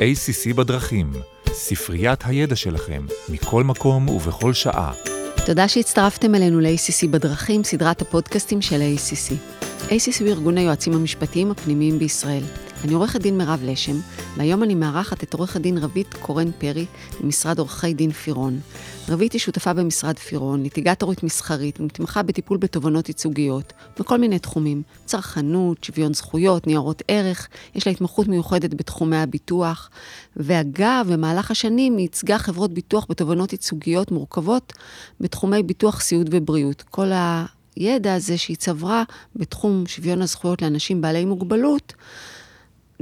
ACC בדרכים, ספריית הידע שלכם, מכל מקום ובכל שעה. תודה שהצטרפתם אלינו ל-ACC בדרכים, סדרת הפודקאסטים של ה-ACC. ACC הוא ארגון היועצים המשפטיים הפנימיים בישראל. אני עורכת דין מירב לשם, והיום אני מארחת את עורכת דין רבית קורן פרי ממשרד עורכי דין פירון. רבית היא שותפה במשרד פירון, ליטיגטורית מסחרית ומתמחה בטיפול בתובנות ייצוגיות, בכל מיני תחומים, צרכנות, שוויון זכויות, ניירות ערך, יש לה התמחות מיוחדת בתחומי הביטוח, ואגב, במהלך השנים היא ייצגה חברות ביטוח בתובנות ייצוגיות מורכבות בתחומי ביטוח, סיעוד ובריאות. כל הידע הזה שהיא צברה בתחום שוויון הזכויות לאנשים בעלי מוגבלות,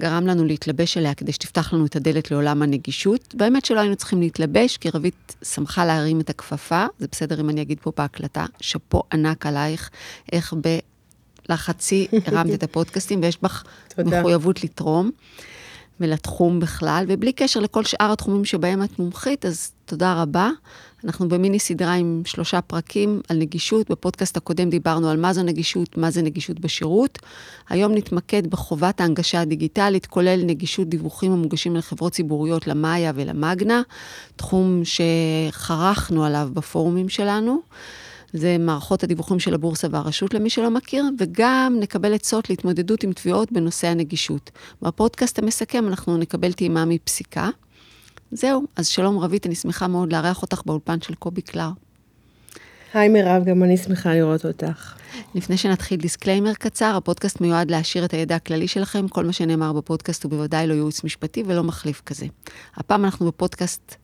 גרם לנו להתלבש עליה כדי שתפתח לנו את הדלת לעולם הנגישות. באמת שלא היינו צריכים להתלבש, כי רבית שמחה להרים את הכפפה, זה בסדר אם אני אגיד פה בהקלטה, שאפו ענק עלייך, איך בלחצי הרמת את הפודקאסטים, ויש בך. מחויבות לתרום. ולתחום בכלל, ובלי קשר לכל שאר התחומים שבהם את מומחית, אז תודה רבה. אנחנו במיני סדרה עם שלושה פרקים על נגישות. בפודקאסט הקודם דיברנו על מה זו נגישות, מה זה נגישות בשירות. היום נתמקד בחובת ההנגשה הדיגיטלית, כולל נגישות דיווחים המוגשים לחברות ציבוריות, למאיה ולמגנה, תחום שחרכנו עליו בפורומים שלנו. זה מערכות הדיווחים של הבורסה והרשות למי שלא מכיר, וגם נקבל עצות להתמודדות עם תביעות בנושא הנגישות. בפודקאסט המסכם אנחנו נקבל טעימה מפסיקה. זהו, אז שלום רבית, אני שמחה מאוד לארח אותך באולפן של קובי קלר. היי מירב, גם אני שמחה לראות אותך. לפני שנתחיל disclaimer קצר, הפודקאסט מיועד להעשיר את הידע הכללי שלכם, כל מה שנאמר בפודקאסט הוא בוודאי לא ייעוץ משפטי ולא מחליף כזה. הפעם אנחנו בפודקאסט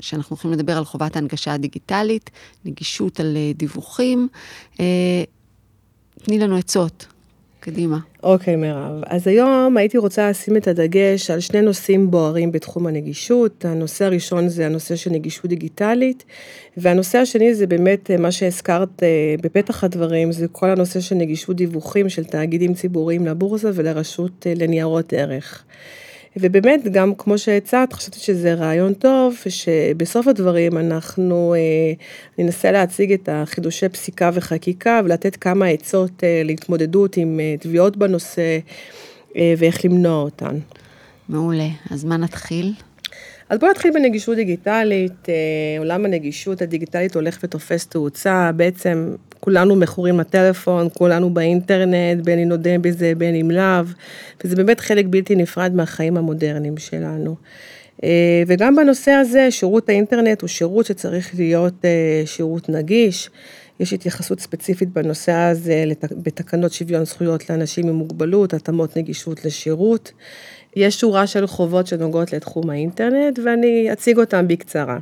שאנחנו הולכים לדבר על חובת ההנגשה הדיגיטלית, נגישות על אה, דיווחים. אה, תני לנו עצות, קדימה. אוקיי, מירב. אז היום הייתי רוצה לשים את הדגש על שני נושאים בוערים בתחום הנגישות. הנושא הראשון זה הנושא של נגישות דיגיטלית, והנושא השני זה באמת אה, מה שהזכרת בפתח הדברים, זה כל הנושא של נגישות דיווחים של תאגידים ציבוריים לבורסה ולרשות לניירות ערך. ובאמת, גם כמו שהצעת, חשבתי שזה רעיון טוב, שבסוף הדברים אנחנו אה, ננסה להציג את החידושי פסיקה וחקיקה ולתת כמה עצות אה, להתמודדות עם אה, תביעות בנושא ואיך למנוע אותן. מעולה. אז מה נתחיל? אז בואו נתחיל בנגישות דיגיטלית. עולם הנגישות הדיגיטלית הולך ותופס תאוצה, בעצם כולנו מכורים לטלפון, כולנו באינטרנט, בין אם נודה בזה, בין אם לאו, וזה באמת חלק בלתי נפרד מהחיים המודרניים שלנו. אה, וגם בנושא הזה, שירות האינטרנט הוא שירות שצריך להיות אה, שירות נגיש. יש התייחסות ספציפית בנושא הזה בתקנות שוויון זכויות לאנשים עם מוגבלות, התאמות נגישות לשירות. יש שורה של חובות שנוגעות לתחום האינטרנט ואני אציג אותם בקצרה.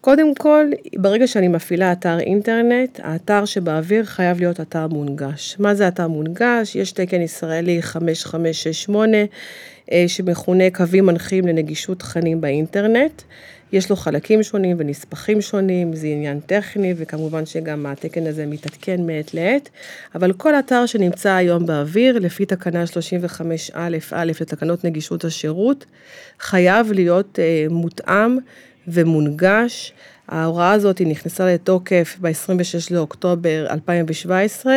קודם כל, ברגע שאני מפעילה אתר אינטרנט, האתר שבאוויר חייב להיות אתר מונגש. מה זה אתר מונגש? יש תקן ישראלי 5568, אה, שמכונה קווים מנחים לנגישות תכנים באינטרנט. יש לו חלקים שונים ונספחים שונים, זה עניין טכני, וכמובן שגם התקן הזה מתעדכן מעת לעת, אבל כל אתר שנמצא היום באוויר, לפי תקנה 35א(א) לתקנות נגישות השירות, חייב להיות אה, מותאם ומונגש. ההוראה הזאת נכנסה לתוקף ב-26 לאוקטובר 2017,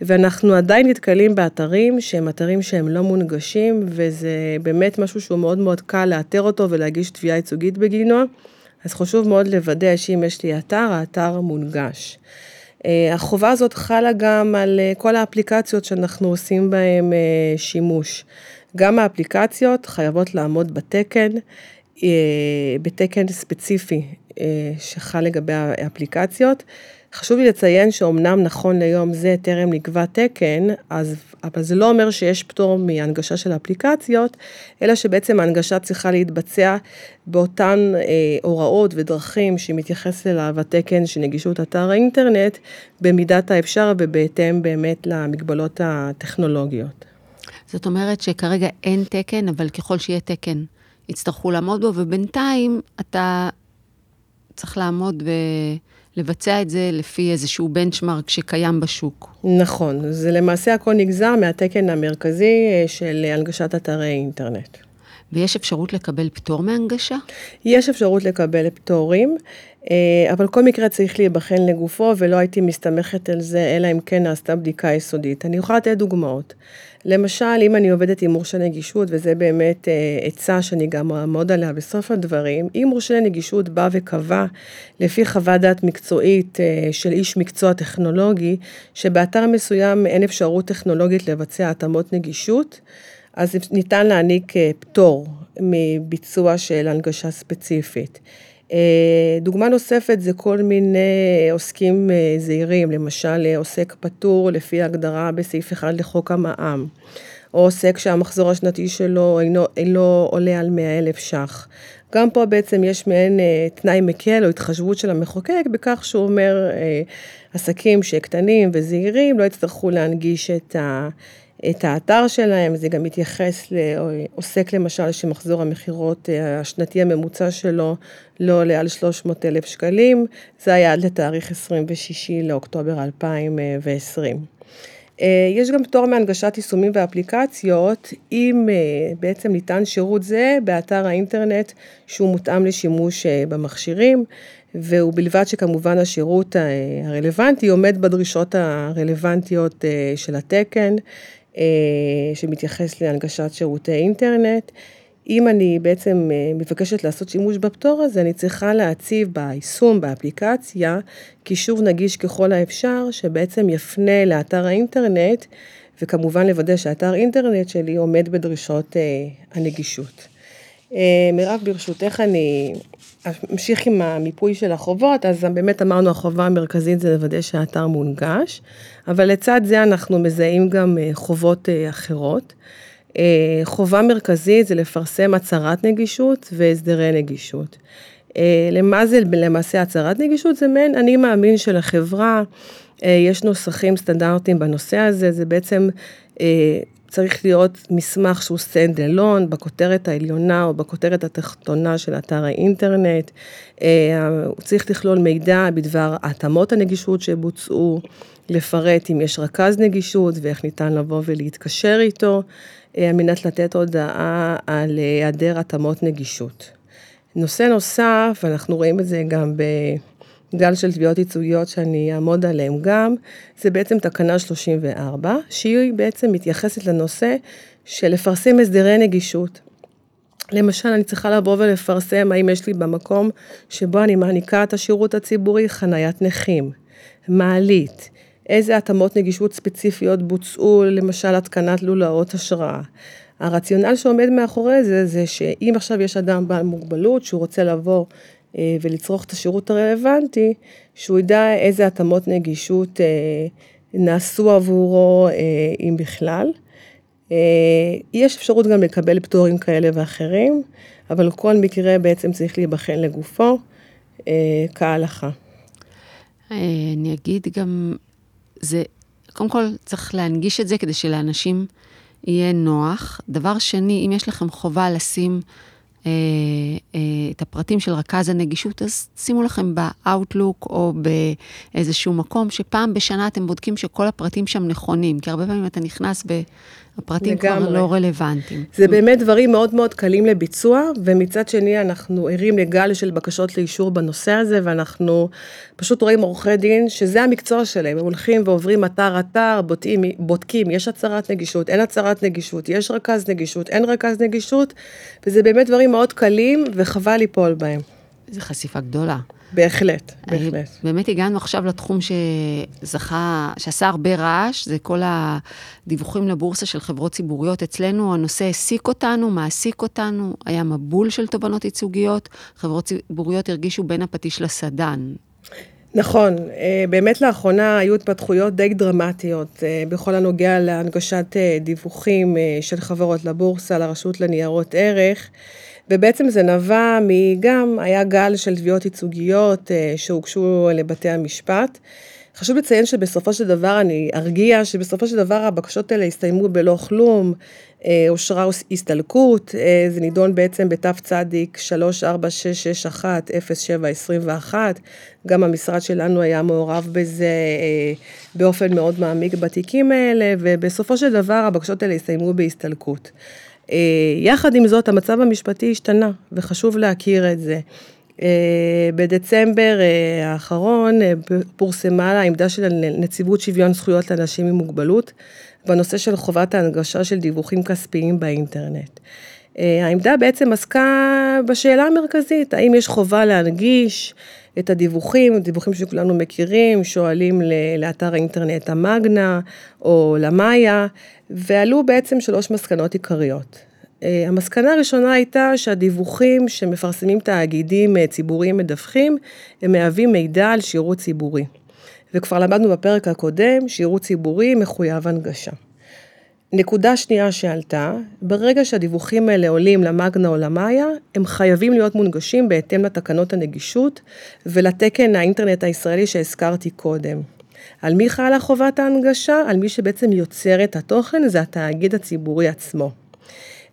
ואנחנו עדיין נתקלים באתרים שהם אתרים שהם לא מונגשים, וזה באמת משהו שהוא מאוד מאוד קל לאתר אותו ולהגיש תביעה ייצוגית בגינו. אז חשוב מאוד לוודא שאם יש לי אתר, האתר מונגש. אה, החובה הזאת חלה גם על אה, כל האפליקציות שאנחנו עושים בהן אה, שימוש. גם האפליקציות חייבות לעמוד בתקן, בתקן ספציפי אה, שחל לגבי האפליקציות. חשוב לי לציין שאומנם נכון ליום זה טרם נקבע תקן, אז, אבל זה לא אומר שיש פטור מהנגשה של אפליקציות, אלא שבעצם ההנגשה צריכה להתבצע באותן אה, הוראות ודרכים שמתייחס אליו התקן של נגישות אתר האינטרנט, במידת האפשר ובהתאם באמת למגבלות הטכנולוגיות. זאת אומרת שכרגע אין תקן, אבל ככל שיהיה תקן, יצטרכו לעמוד בו, ובינתיים אתה צריך לעמוד ולבצע את זה לפי איזשהו בנצ'מרק שקיים בשוק. נכון, זה למעשה הכל נגזר מהתקן המרכזי אה, של הנגשת אתרי אינטרנט. ויש אפשרות לקבל פטור מהנגשה? יש אפשרות לקבל פטורים, אה, אבל כל מקרה צריך להיבחן לגופו, ולא הייתי מסתמכת על זה, אלא אם כן נעשתה בדיקה יסודית. אני יכולה לתת דוגמאות. למשל, אם אני עובדת עם מורשה נגישות, וזה באמת עצה שאני גם אעמוד עליה בסוף הדברים, אם מורשה נגישות בא וקבע, לפי חוות דעת מקצועית של איש מקצוע טכנולוגי, שבאתר מסוים אין אפשרות טכנולוגית לבצע התאמות נגישות, אז ניתן להעניק פטור מביצוע של הנגשה ספציפית. דוגמה נוספת זה כל מיני עוסקים זעירים, למשל עוסק פטור לפי ההגדרה בסעיף 1 לחוק המע"מ, או עוסק שהמחזור השנתי שלו אינו, אינו עולה על 100 אלף ש"ח. גם פה בעצם יש מעין תנאי מקל או התחשבות של המחוקק בכך שהוא אומר עסקים שקטנים וזעירים לא יצטרכו להנגיש את ה... את האתר שלהם, זה גם מתייחס לעוסק למשל שמחזור המכירות השנתי הממוצע שלו לא עולה על 300 אלף שקלים, זה היה עד לתאריך 26 לאוקטובר 2020. יש גם פטור מהנגשת יישומים ואפליקציות, אם בעצם ניתן שירות זה באתר האינטרנט שהוא מותאם לשימוש במכשירים, ובלבד שכמובן השירות הרלוונטי עומד בדרישות הרלוונטיות של התקן. שמתייחס להנגשת שירותי אינטרנט. אם אני בעצם מבקשת לעשות שימוש בפטור הזה, אני צריכה להציב ביישום, באפליקציה, קישור נגיש ככל האפשר, שבעצם יפנה לאתר האינטרנט, וכמובן לוודא שאתר אינטרנט שלי עומד בדרישות הנגישות. מירב, ברשותך אני אמשיך עם המיפוי של החובות, אז באמת אמרנו החובה המרכזית זה לוודא שהאתר מונגש, אבל לצד זה אנחנו מזהים גם חובות אחרות. חובה מרכזית זה לפרסם הצהרת נגישות והסדרי נגישות. למה זה למעשה הצהרת נגישות? זה מעין אני מאמין של החברה, יש נוסחים סטנדרטיים בנושא הזה, זה בעצם צריך להיות מסמך שהוא stand alone בכותרת העליונה או בכותרת התחתונה של אתר האינטרנט, הוא צריך לכלול מידע בדבר התאמות הנגישות שבוצעו, לפרט אם יש רכז נגישות ואיך ניתן לבוא ולהתקשר איתו, על מנת לתת הודעה על היעדר התאמות נגישות. נושא נוסף, ואנחנו רואים את זה גם בגל של תביעות ייצוגיות שאני אעמוד עליהן גם, זה בעצם תקנה 34, שהיא בעצם מתייחסת לנושא של לפרסם הסדרי נגישות. למשל, אני צריכה לבוא ולפרסם האם יש לי במקום שבו אני מעניקה את השירות הציבורי חניית נכים, מעלית, איזה התאמות נגישות ספציפיות בוצעו, למשל התקנת לולאות השראה. הרציונל שעומד מאחורי זה, זה שאם עכשיו יש אדם בעל מוגבלות שהוא רוצה לבוא ולצרוך את השירות הרלוונטי, שהוא ידע איזה התאמות נגישות נעשו עבורו, אם בכלל. יש אפשרות גם לקבל פטורים כאלה ואחרים, אבל כל מקרה בעצם צריך להיבחן לגופו כהלכה. אני אגיד גם, זה, קודם כל צריך להנגיש את זה כדי שלאנשים יהיה נוח. דבר שני, אם יש לכם חובה לשים אה, אה, את הפרטים של רכז הנגישות, אז שימו לכם באאוטלוק או באיזשהו מקום שפעם בשנה אתם בודקים שכל הפרטים שם נכונים, כי הרבה פעמים אתה נכנס ב... הפרטים לגמרי. כבר לא רלוונטיים. זה באמת דברים מאוד מאוד קלים לביצוע, ומצד שני אנחנו ערים לגל של בקשות לאישור בנושא הזה, ואנחנו פשוט רואים עורכי דין שזה המקצוע שלהם, הם הולכים ועוברים אתר-אתר, בודקים, בודקים, יש הצהרת נגישות, אין הצהרת נגישות, יש רכז נגישות, אין רכז נגישות, וזה באמת דברים מאוד קלים, וחבל ליפול בהם. זו חשיפה גדולה. בהחלט, בהחלט. באמת הגענו עכשיו לתחום שזכה, שעשה הרבה רעש, זה כל הדיווחים לבורסה של חברות ציבוריות. אצלנו הנושא העסיק אותנו, מעסיק אותנו, היה מבול של תובנות ייצוגיות, חברות ציבוריות הרגישו בין הפטיש לסדן. נכון, באמת לאחרונה היו התפתחויות די דרמטיות בכל הנוגע להנגשת דיווחים של חברות לבורסה, לרשות לניירות ערך. ובעצם זה נבע מגם, היה גל של תביעות ייצוגיות שהוגשו לבתי המשפט. חשוב לציין שבסופו של דבר אני ארגיע שבסופו של דבר הבקשות האלה הסתיימו בלא כלום, אושרה הסתלקות, זה נידון בעצם צדיק 346610721, גם המשרד שלנו היה מעורב בזה באופן מאוד מעמיק בתיקים האלה, ובסופו של דבר הבקשות האלה הסתיימו בהסתלקות. יחד עם זאת, המצב המשפטי השתנה, וחשוב להכיר את זה. בדצמבר האחרון פורסמה העמדה של נציבות שוויון זכויות לאנשים עם מוגבלות בנושא של חובת ההנגשה של דיווחים כספיים באינטרנט. העמדה בעצם עסקה בשאלה המרכזית, האם יש חובה להנגיש את הדיווחים, דיווחים שכולנו מכירים, שואלים לאתר האינטרנט המאגנה או למאיה, ועלו בעצם שלוש מסקנות עיקריות. אה, המסקנה הראשונה הייתה שהדיווחים שמפרסמים תאגידים אה, ציבוריים מדווחים, הם מהווים מידע על שירות ציבורי. וכבר למדנו בפרק הקודם, שירות ציבורי מחויב הנגשה. נקודה שנייה שעלתה, ברגע שהדיווחים האלה עולים למאגנה או למאיה, הם חייבים להיות מונגשים בהתאם לתקנות הנגישות ולתקן האינטרנט הישראלי שהזכרתי קודם. על מי חלה חובת ההנגשה? על מי שבעצם יוצר את התוכן, זה התאגיד הציבורי עצמו.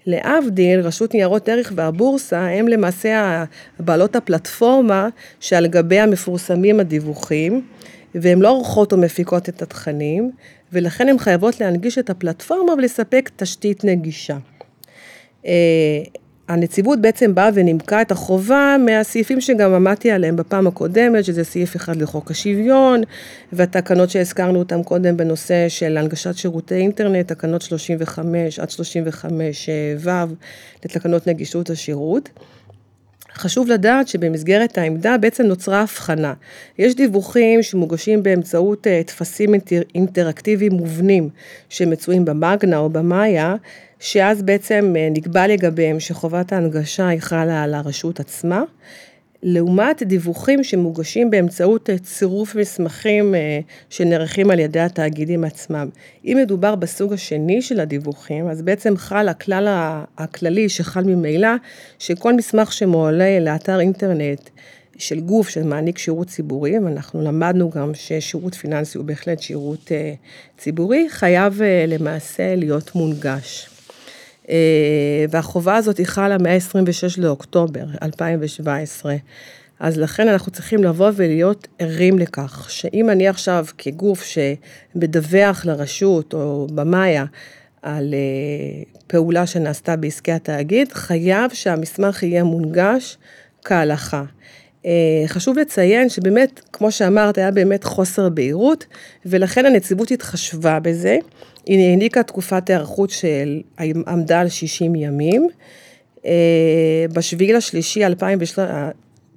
להבדיל, רשות ניירות ערך והבורסה הם למעשה בעלות הפלטפורמה שעל גביה מפורסמים הדיווחים, והן לא עורכות או מפיקות את התכנים, ולכן הן חייבות להנגיש את הפלטפורמה ולספק תשתית נגישה. אה, הנציבות בעצם באה ונימקה את החובה מהסעיפים שגם עמדתי עליהם בפעם הקודמת, שזה סעיף אחד לחוק השוויון, והתקנות שהזכרנו אותן קודם בנושא של הנגשת שירותי אינטרנט, תקנות 35 עד 35 ו' לתקנות נגישות השירות. חשוב לדעת שבמסגרת העמדה בעצם נוצרה הבחנה. יש דיווחים שמוגשים באמצעות אה, טפסים אינטראקטיביים מובנים שמצויים במאגנה או במאיה, שאז בעצם אה, נקבע לגביהם שחובת ההנגשה היא חלה על הרשות עצמה. לעומת דיווחים שמוגשים באמצעות אה, צירוף מסמכים אה, שנערכים על ידי התאגידים עצמם. אם מדובר בסוג השני של הדיווחים, אז בעצם חל הכלל הכללי שחל ממילא, שכל מסמך שמועלה לאתר אינטרנט של גוף שמעניק שירות ציבורי, ואנחנו למדנו גם ששירות פיננסי הוא בהחלט שירות אה, ציבורי, חייב למעשה להיות מונגש. אה, והחובה הזאת היא חלה מ-26 לאוקטובר 2017. אז לכן אנחנו צריכים לבוא ולהיות ערים לכך, שאם אני עכשיו כגוף שמדווח לרשות או במאיה על אה, פעולה שנעשתה בעסקי התאגיד, חייב שהמסמך יהיה מונגש כהלכה. אה, חשוב לציין שבאמת, כמו שאמרת, היה באמת חוסר בהירות, ולכן הנציבות התחשבה בזה. היא העניקה תקופת היערכות של עמדה על 60 ימים. אה, בשביעי לשלישי 2013,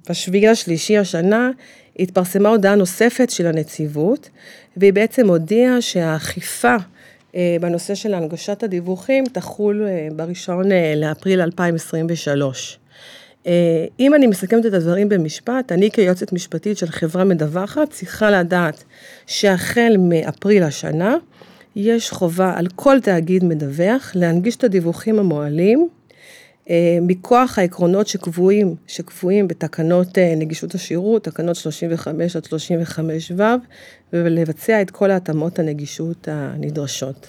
בשביעי לשלישי השנה התפרסמה הודעה נוספת של הנציבות, והיא בעצם הודיעה שהאכיפה אה, בנושא של הנגשת הדיווחים תחול אה, בראשון לאפריל 2023. אם אני מסכמת את הדברים במשפט, אני כיועצת משפטית של חברה מדווחת צריכה לדעת שהחל מאפריל השנה, יש חובה על כל תאגיד מדווח להנגיש את הדיווחים המועלים אה, מכוח העקרונות שקבועים, שקבועים בתקנות אה, נגישות השירות, תקנות 35 עד 35 ו', ולבצע את כל ההתאמות הנגישות הנדרשות.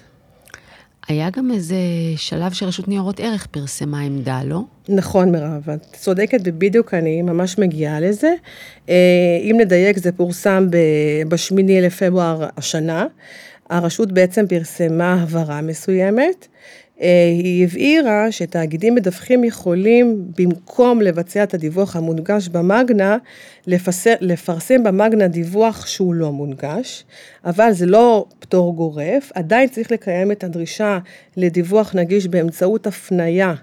היה גם איזה שלב שרשות ניירות ערך פרסמה עמדה, לא? נכון, מירב, את צודקת, ובדיוק אני ממש מגיעה לזה. אה, אם נדייק, זה פורסם ב-8 לפברואר השנה. הרשות בעצם פרסמה הבהרה מסוימת. אה, היא הבהירה שתאגידים מדווחים יכולים, במקום לבצע את הדיווח המונגש במאגנה, לפסר, לפרסם במאגנה דיווח שהוא לא מונגש, אבל זה לא פטור גורף, עדיין צריך לקיים את הדרישה לדיווח נגיש באמצעות הפנייה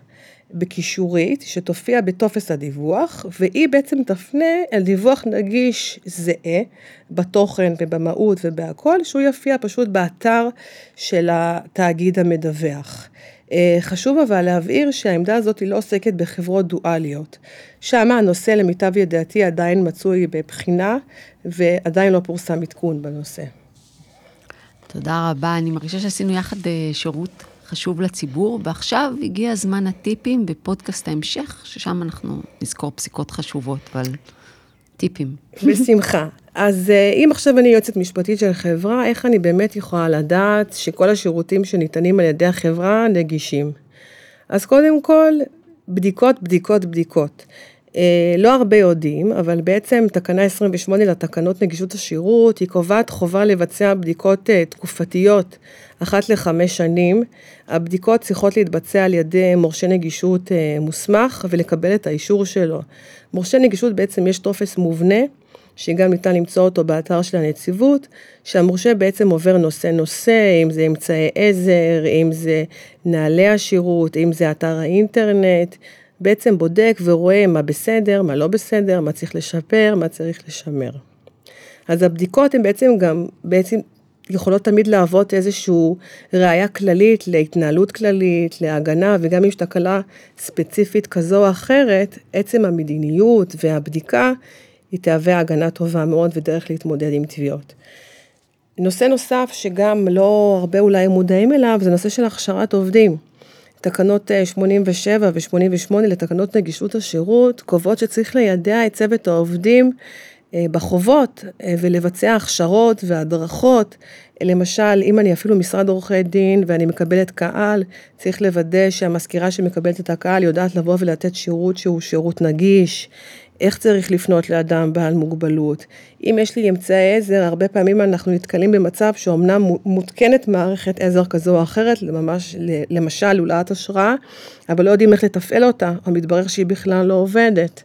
בכישורית שתופיע בטופס הדיווח, והיא בעצם תפנה אל דיווח נגיש זהה בתוכן ובמהות ובהכל, שהוא יופיע פשוט באתר של התאגיד המדווח. אה, חשוב אבל להבהיר שהעמדה הזאת היא לא עוסקת בחברות דואליות. שם הנושא למיטב ידיעתי עדיין מצוי בבחינה ועדיין לא פורסם עדכון בנושא. תודה רבה, אני מרגישה שעשינו יחד אה, שירות חשוב לציבור, ועכשיו הגיע זמן הטיפים בפודקאסט ההמשך, ששם אנחנו נזכור פסיקות חשובות, אבל טיפים. בשמחה. אז אה, אם עכשיו אני יועצת משפטית של חברה, איך אני באמת יכולה לדעת שכל השירותים שניתנים על ידי החברה נגישים? אז קודם כל, בדיקות, בדיקות, בדיקות. אה, לא הרבה יודעים, אבל בעצם תקנה 28 לתקנות נגישות השירות, היא קובעת חובה לבצע בדיקות אה, תקופתיות אחת לחמש שנים. הבדיקות צריכות להתבצע על ידי מורשה נגישות אה, מוסמך ולקבל את האישור שלו. מורשה נגישות בעצם יש טופס מובנה, שגם ניתן למצוא אותו באתר של הנציבות, שהמורשה בעצם עובר נושא נושא, אם זה אמצעי עזר, אם זה נהלי השירות, אם זה אתר האינטרנט. בעצם בודק ורואה מה בסדר, מה לא בסדר, מה צריך לשפר, מה צריך לשמר. אז הבדיקות הן בעצם גם, בעצם יכולות תמיד להוות איזושהי ראייה כללית להתנהלות כללית, להגנה, וגם אם יש תקלה ספציפית כזו או אחרת, עצם המדיניות והבדיקה, היא תהווה הגנה טובה מאוד ודרך להתמודד עם תביעות. נושא נוסף שגם לא הרבה אולי מודעים אליו, זה נושא של הכשרת עובדים. תקנות 87 אה, ו-88 לתקנות נגישות השירות קובעות שצריך לידע את צוות העובדים בחובות אה, ולבצע הכשרות והדרכות. למשל, אם אני אפילו משרד עורכי דין ואני מקבלת קהל, צריך לוודא שהמזכירה שמקבלת את הקהל יודעת לבוא ולתת שירות שהוא שירות נגיש, איך צריך לפנות לאדם בעל מוגבלות. אם יש לי אמצעי עזר, הרבה פעמים אנחנו נתקלים במצב שאומנם מותקנת מערכת עזר כזו או אחרת, לממש, למשל לולאת השראה, אבל לא יודעים איך לתפעל אותה, או מתברר שהיא בכלל לא עובדת.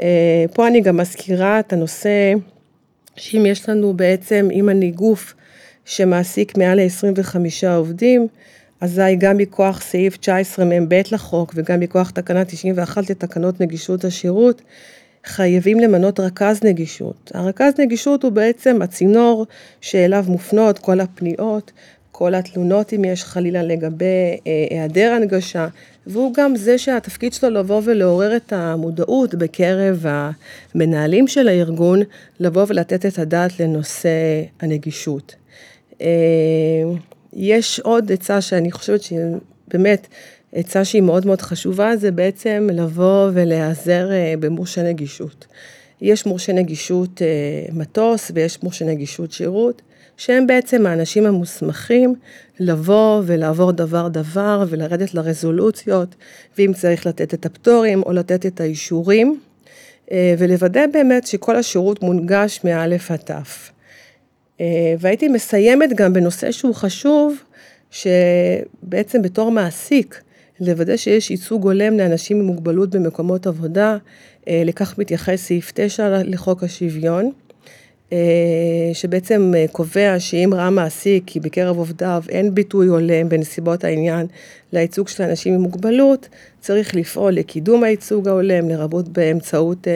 אה, פה אני גם מזכירה את הנושא, שאם יש לנו בעצם, אם אני גוף שמעסיק מעל ל-25 עובדים, אזי גם מכוח סעיף 19 מ"ב לחוק וגם מכוח תקנה 91 לתקנות נגישות השירות, חייבים למנות רכז נגישות. הרכז נגישות הוא בעצם הצינור שאליו מופנות כל הפניות, כל התלונות אם יש חלילה לגבי אה, היעדר הנגשה, והוא גם זה שהתפקיד שלו לבוא ולעורר את המודעות בקרב המנהלים של הארגון, לבוא ולתת את הדעת לנושא הנגישות. אה, יש עוד עצה שאני חושבת שהיא באמת עצה שהיא מאוד מאוד חשובה, זה בעצם לבוא ולהיעזר אה, במורשי נגישות. יש מורשי נגישות אה, מטוס ויש מורשי נגישות שירות, שהם בעצם האנשים המוסמכים לבוא ולעבור דבר דבר ולרדת לרזולוציות, ואם צריך לתת את הפטורים או לתת את האישורים, אה, ולוודא באמת שכל השירות מונגש מא' עד ת'. והייתי מסיימת גם בנושא שהוא חשוב, שבעצם בתור מעסיק, לוודא שיש ייצוג הולם לאנשים עם מוגבלות במקומות עבודה, אה, לכך מתייחס סעיף 9 לחוק השוויון, אה, שבעצם אה, קובע שאם ראה מעסיק כי בקרב עובדיו אין ביטוי הולם בנסיבות העניין לייצוג של אנשים עם מוגבלות, צריך לפעול לקידום הייצוג ההולם, לרבות באמצעות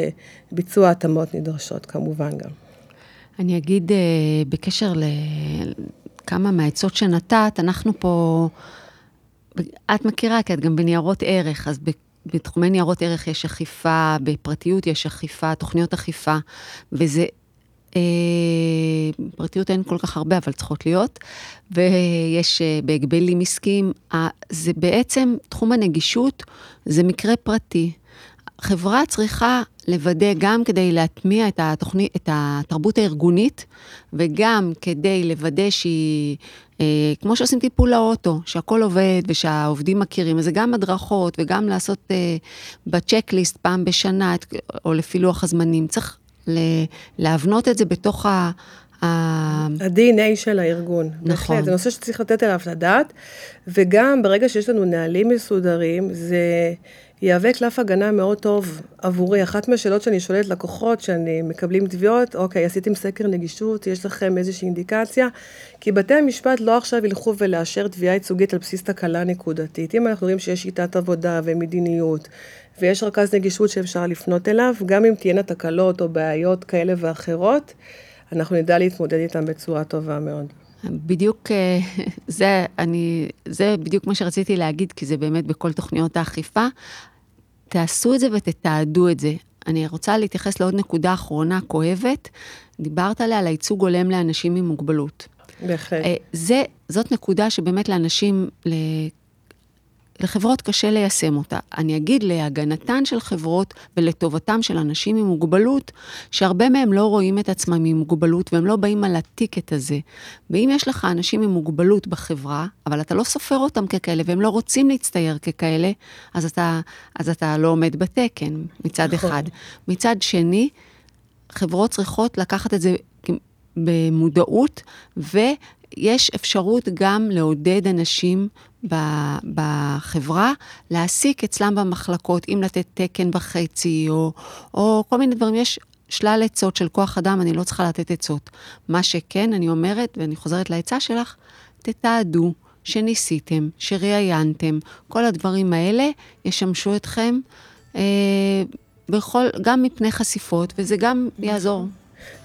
ביצוע התאמות נדרשות כמובן גם. אני אגיד בקשר לכמה מהעצות שנתת, אנחנו פה... את מכירה, כי את גם בניירות ערך, אז בתחומי ניירות ערך יש אכיפה, בפרטיות יש אכיפה, תוכניות אכיפה, וזה... אה, פרטיות אין כל כך הרבה, אבל צריכות להיות, ויש אה, בהגבלים עסקיים, זה בעצם, תחום הנגישות זה מקרה פרטי. חברה צריכה לוודא גם כדי להטמיע את, התוכנית, את התרבות הארגונית, וגם כדי לוודא שהיא, אה, כמו שעושים טיפול לאוטו, שהכל עובד ושהעובדים מכירים, אז זה גם הדרכות וגם לעשות אה, בצ'קליסט פעם בשנה, או לפי לוח הזמנים. צריך להבנות את זה בתוך ה... ה-DNA של הארגון. נכון. בהחלט, זה נושא שצריך לתת עליו את הדעת, וגם ברגע שיש לנו נהלים מסודרים, זה יהווה קלף הגנה מאוד טוב עבורי. אחת מהשאלות שאני שואלת לקוחות, שאני מקבלים תביעות, אוקיי, עשיתם סקר נגישות, יש לכם איזושהי אינדיקציה? כי בתי המשפט לא עכשיו ילכו ולאשר תביעה ייצוגית על בסיס תקלה נקודתית. אם אנחנו רואים שיש שיטת עבודה ומדיניות, ויש רכז נגישות שאפשר לפנות אליו, גם אם תהיינה תקלות או בעיות כאלה ואחרות, אנחנו נדע להתמודד איתם בצורה טובה מאוד. בדיוק אה, זה, אני, זה בדיוק מה שרציתי להגיד, כי זה באמת בכל תוכניות האכיפה. תעשו את זה ותתעדו את זה. אני רוצה להתייחס לעוד נקודה אחרונה כואבת. דיברת עליה, על הייצוג הולם לאנשים עם מוגבלות. בהחלט. אה, זה, זאת נקודה שבאמת לאנשים, לחברות קשה ליישם אותה. אני אגיד להגנתן של חברות ולטובתם של אנשים עם מוגבלות, שהרבה מהם לא רואים את עצמם עם מוגבלות והם לא באים על הטיקט הזה. ואם יש לך אנשים עם מוגבלות בחברה, אבל אתה לא סופר אותם ככאלה והם לא רוצים להצטייר ככאלה, אז אתה, אז אתה לא עומד בתקן מצד נכון. אחד. מצד שני, חברות צריכות לקחת את זה במודעות, ויש אפשרות גם לעודד אנשים בחברה להעסיק אצלם במחלקות, אם לתת תקן בחצי, או, או כל מיני דברים. יש שלל עצות של כוח אדם, אני לא צריכה לתת עצות. מה שכן, אני אומרת, ואני חוזרת לעצה שלך, תתעדו שניסיתם, שראיינתם, כל הדברים האלה ישמשו אתכם אה, בכל, גם מפני חשיפות, וזה גם יעזור.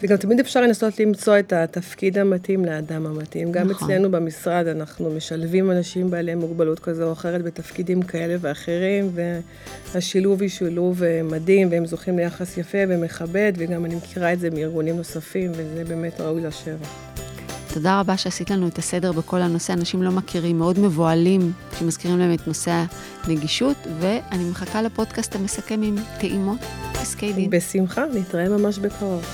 וגם תמיד אפשר לנסות למצוא את התפקיד המתאים לאדם המתאים. גם נכון. אצלנו במשרד אנחנו משלבים אנשים בעלי מוגבלות כזו או אחרת בתפקידים כאלה ואחרים, והשילוב היא שילוב אה, מדהים, והם זוכים ליחס יפה ומכבד, וגם אני מכירה את זה מארגונים נוספים, וזה באמת ראוי לשבח. תודה רבה שעשית לנו את הסדר בכל הנושא. אנשים לא מכירים, מאוד מבוהלים שמזכירים להם את נושא הנגישות, ואני מחכה לפודקאסט המסכם עם טעימות, פסקי דין. בשמחה, נתראה ממש בקרוב.